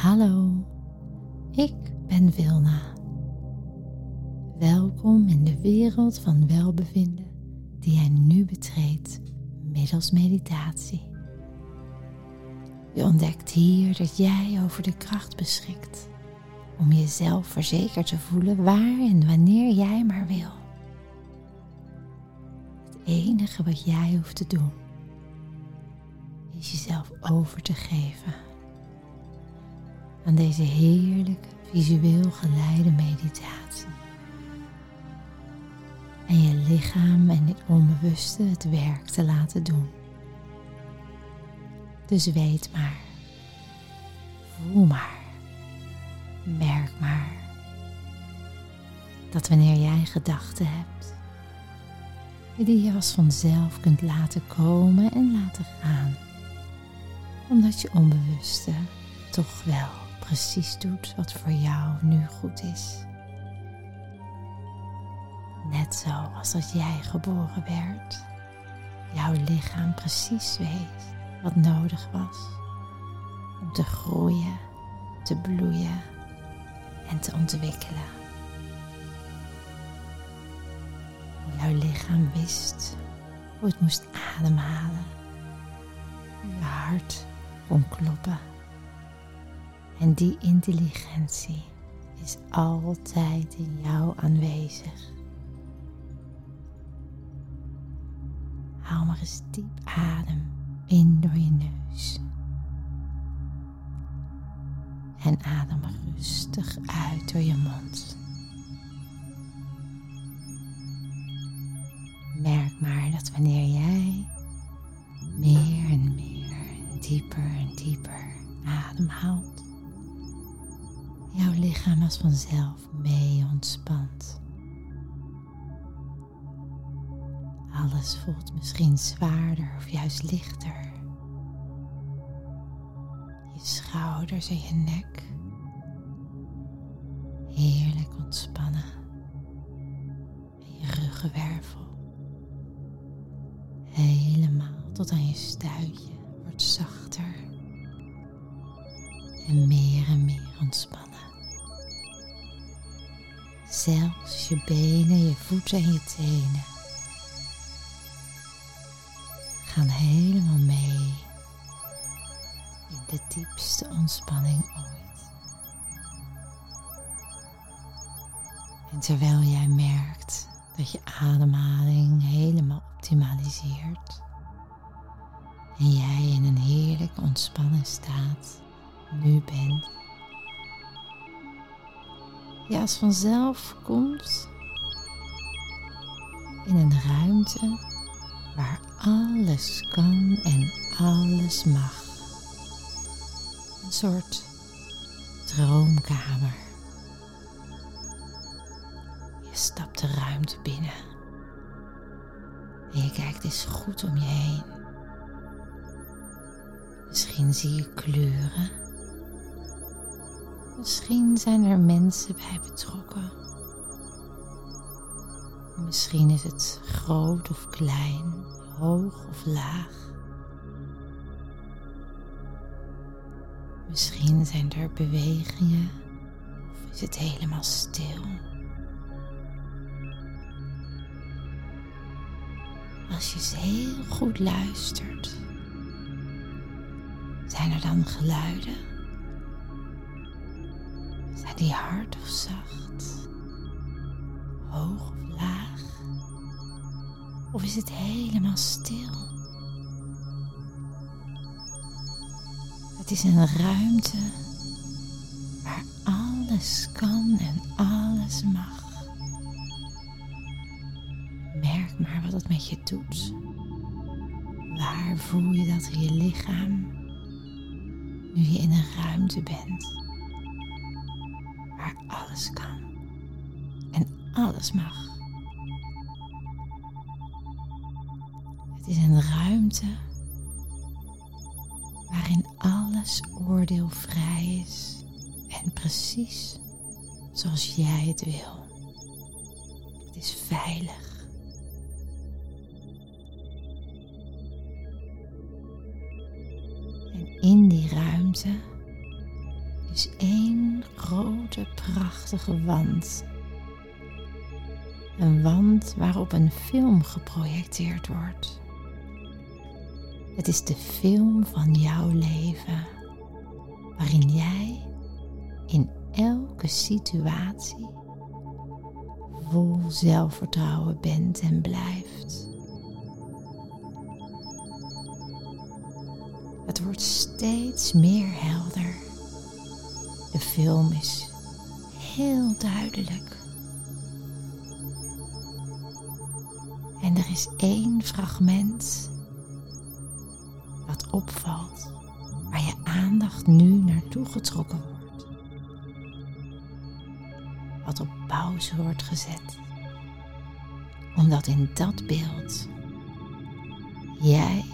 Hallo, ik ben Vilna. Welkom in de wereld van welbevinden die jij nu betreedt middels meditatie. Je ontdekt hier dat jij over de kracht beschikt om jezelf verzekerd te voelen waar en wanneer jij maar wil. Het enige wat jij hoeft te doen is jezelf over te geven aan deze heerlijke visueel geleide meditatie. En je lichaam en het onbewuste het werk te laten doen. Dus weet maar, voel maar, merk maar dat wanneer jij gedachten hebt, je die als vanzelf kunt laten komen en laten gaan, omdat je onbewuste toch wel precies doet wat voor jou nu goed is. Net zoals als jij geboren werd, jouw lichaam precies weet wat nodig was om te groeien, te bloeien en te ontwikkelen. Jouw lichaam wist hoe het moest ademhalen, hoe je hart kon kloppen. En die intelligentie is altijd in jou aanwezig. Haal maar eens diep adem in door je neus. En adem rustig uit door je mond. Merk maar dat wanneer jij meer en meer en dieper en dieper ademhaalt, lichaam als vanzelf mee ontspant. Alles voelt misschien zwaarder of juist lichter. Je schouders en je nek. Heerlijk ontspannen. En je ruggenwervel. Helemaal tot aan je stuitje wordt zachter. En meer en meer ontspannen. Zelfs je benen, je voeten en je tenen gaan helemaal mee in de diepste ontspanning ooit. En terwijl jij merkt dat je ademhaling helemaal optimaliseert en jij in een heerlijke ontspannen staat nu bent, je als vanzelf komt in een ruimte waar alles kan en alles mag. Een soort droomkamer. Je stapt de ruimte binnen en je kijkt eens goed om je heen. Misschien zie je kleuren. Misschien zijn er mensen bij betrokken. Misschien is het groot of klein, hoog of laag. Misschien zijn er bewegingen of is het helemaal stil. Als je eens heel goed luistert, zijn er dan geluiden? Die hard of zacht? Hoog of laag? Of is het helemaal stil? Het is een ruimte waar alles kan en alles mag. Merk maar wat het met je doet. Waar voel je dat in je lichaam nu je in een ruimte bent alles kan en alles mag? Het is een ruimte waarin alles oordeelvrij is en precies zoals jij het wil. Het is veilig. En in die ruimte is is één grote prachtige wand. Een wand waarop een film geprojecteerd wordt. Het is de film van jouw leven, waarin jij in elke situatie vol zelfvertrouwen bent en blijft. Het wordt steeds meer helder. De film is heel duidelijk. En er is één fragment wat opvalt, waar je aandacht nu naartoe getrokken wordt. Wat op pauze wordt gezet. Omdat in dat beeld jij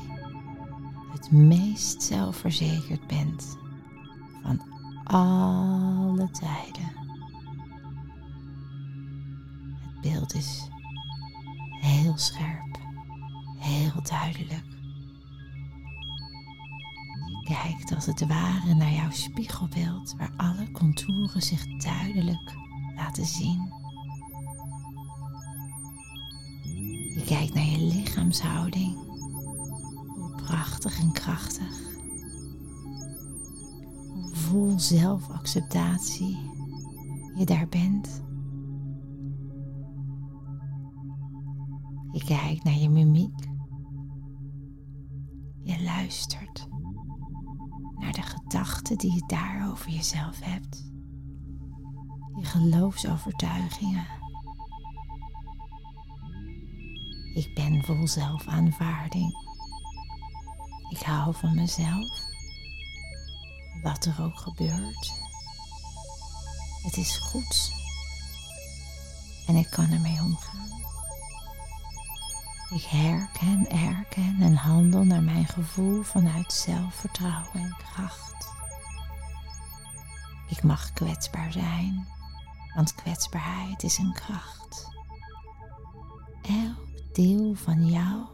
het meest zelfverzekerd bent van alle tijden. Het beeld is heel scherp, heel duidelijk. Je kijkt als het ware naar jouw spiegelbeeld waar alle contouren zich duidelijk laten zien. Je kijkt naar je lichaamshouding prachtig en krachtig. Vol zelfacceptatie je daar bent. Je kijkt naar je mimiek. Je luistert naar de gedachten die je daar over jezelf hebt. Je geloofsovertuigingen. Ik ben vol zelfaanvaarding. Ik hou van mezelf. Wat er ook gebeurt. Het is goed. En ik kan ermee omgaan. Ik herken, erken en handel naar mijn gevoel vanuit zelfvertrouwen en kracht. Ik mag kwetsbaar zijn, want kwetsbaarheid is een kracht. Elk deel van jou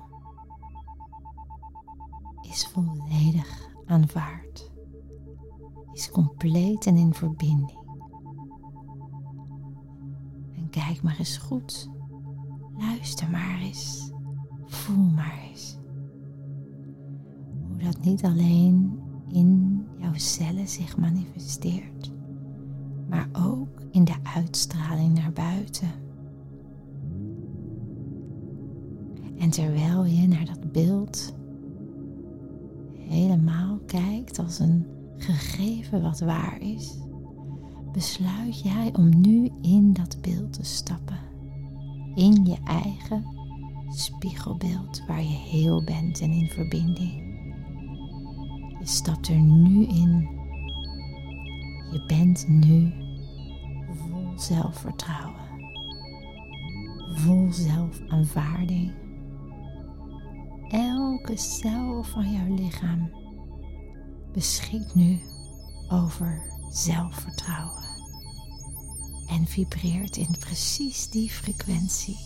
is volledig aanvaard, is compleet en in verbinding. En kijk maar eens goed, luister maar eens, voel maar eens. Hoe dat niet alleen in jouw cellen zich manifesteert, maar ook in de uitstraling naar buiten. En terwijl je naar dat beeld helemaal kijkt als een gegeven wat waar is, besluit jij om nu in dat beeld te stappen. In je eigen spiegelbeeld waar je heel bent en in verbinding. Je stapt er nu in. Je bent nu vol zelfvertrouwen, vol zelfaanvaarding elke cel van jouw lichaam beschikt nu over zelfvertrouwen en vibreert in precies die frequentie.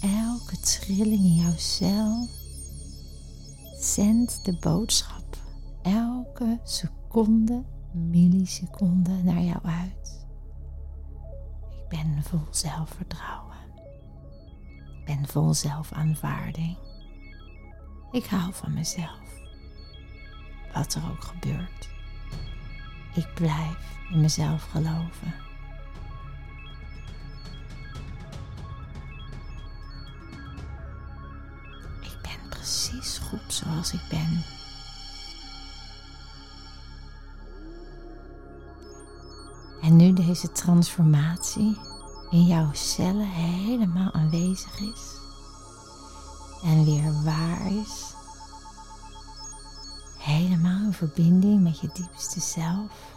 Elke trilling in jouw cel zendt de boodschap elke seconde, milliseconde naar jou uit. Ik ben vol zelfvertrouwen ben vol zelfaanvaarding. Ik hou van mezelf. Wat er ook gebeurt. Ik blijf in mezelf geloven. Ik ben precies goed zoals ik ben. En nu deze transformatie in jouw cellen helemaal aanwezig is en weer waar is. Helemaal in verbinding met je diepste zelf.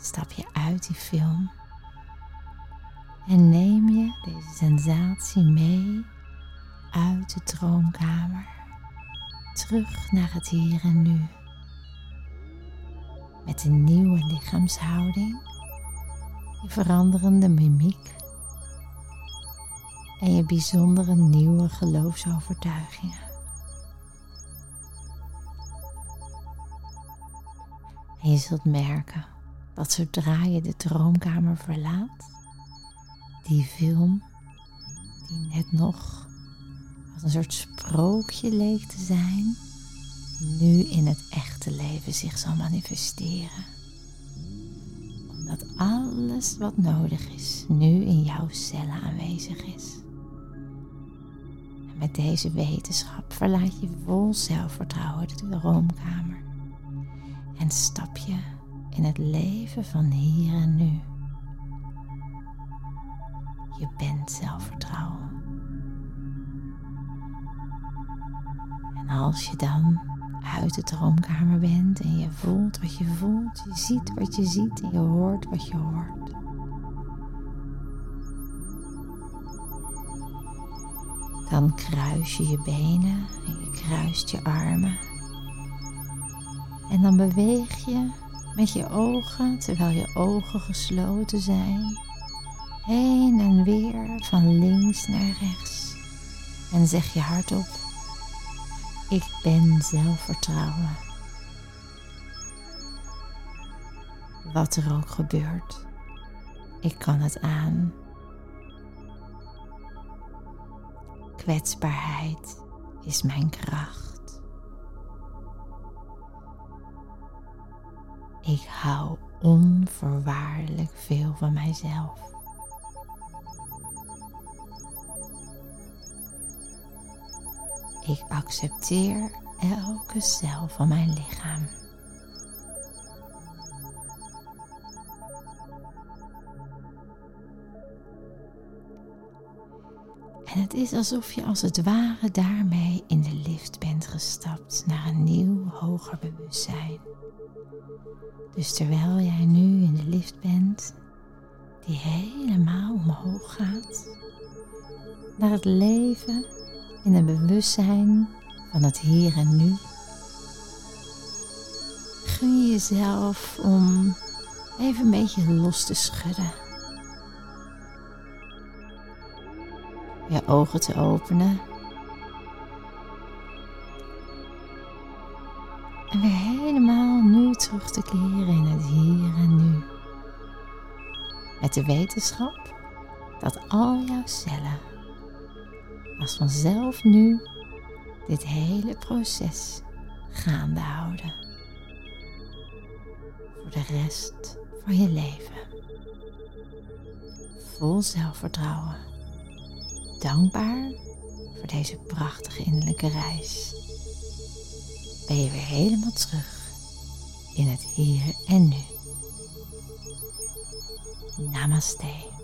Stap je uit die film en neem je deze sensatie mee uit de droomkamer terug naar het hier en nu. Met een nieuwe lichaamshouding je veranderende mimiek en je bijzondere nieuwe geloofsovertuigingen. En je zult merken dat zodra je de droomkamer verlaat, die film, die net nog als een soort sprookje leek te zijn, nu in het echte leven zich zal manifesteren. Omdat alles wat nodig is nu in jouw cellen aanwezig is. En met deze wetenschap verlaat je vol zelfvertrouwen de droomkamer en stap je in het leven van hier en nu. Je bent zelfvertrouwen. En als je dan uit de droomkamer bent en je voelt wat je voelt, je ziet wat je ziet en je hoort wat je hoort. Dan kruis je je benen en je kruist je armen. En dan beweeg je met je ogen, terwijl je ogen gesloten zijn, heen en weer van links naar rechts. En zeg je hardop, ik ben zelfvertrouwen. Wat er ook gebeurt, ik kan het aan. Kwetsbaarheid is mijn kracht. Ik hou onvoorwaardelijk veel van mijzelf. Ik accepteer elke cel van mijn lichaam. En het is alsof je als het ware daarmee in de lift bent gestapt naar een nieuw, hoger bewustzijn. Dus terwijl jij nu in de lift bent, die helemaal omhoog gaat, naar het leven in een bewustzijn van het hier en nu. Gun je jezelf om even een beetje los te schudden. Je ogen te openen. Terug te keren in het hier en nu. Met de wetenschap dat al jouw cellen als vanzelf nu dit hele proces gaande houden. Voor de rest van je leven. Vol zelfvertrouwen. Dankbaar voor deze prachtige innerlijke reis. Ben je weer helemaal terug in het hier en nu. Namaste.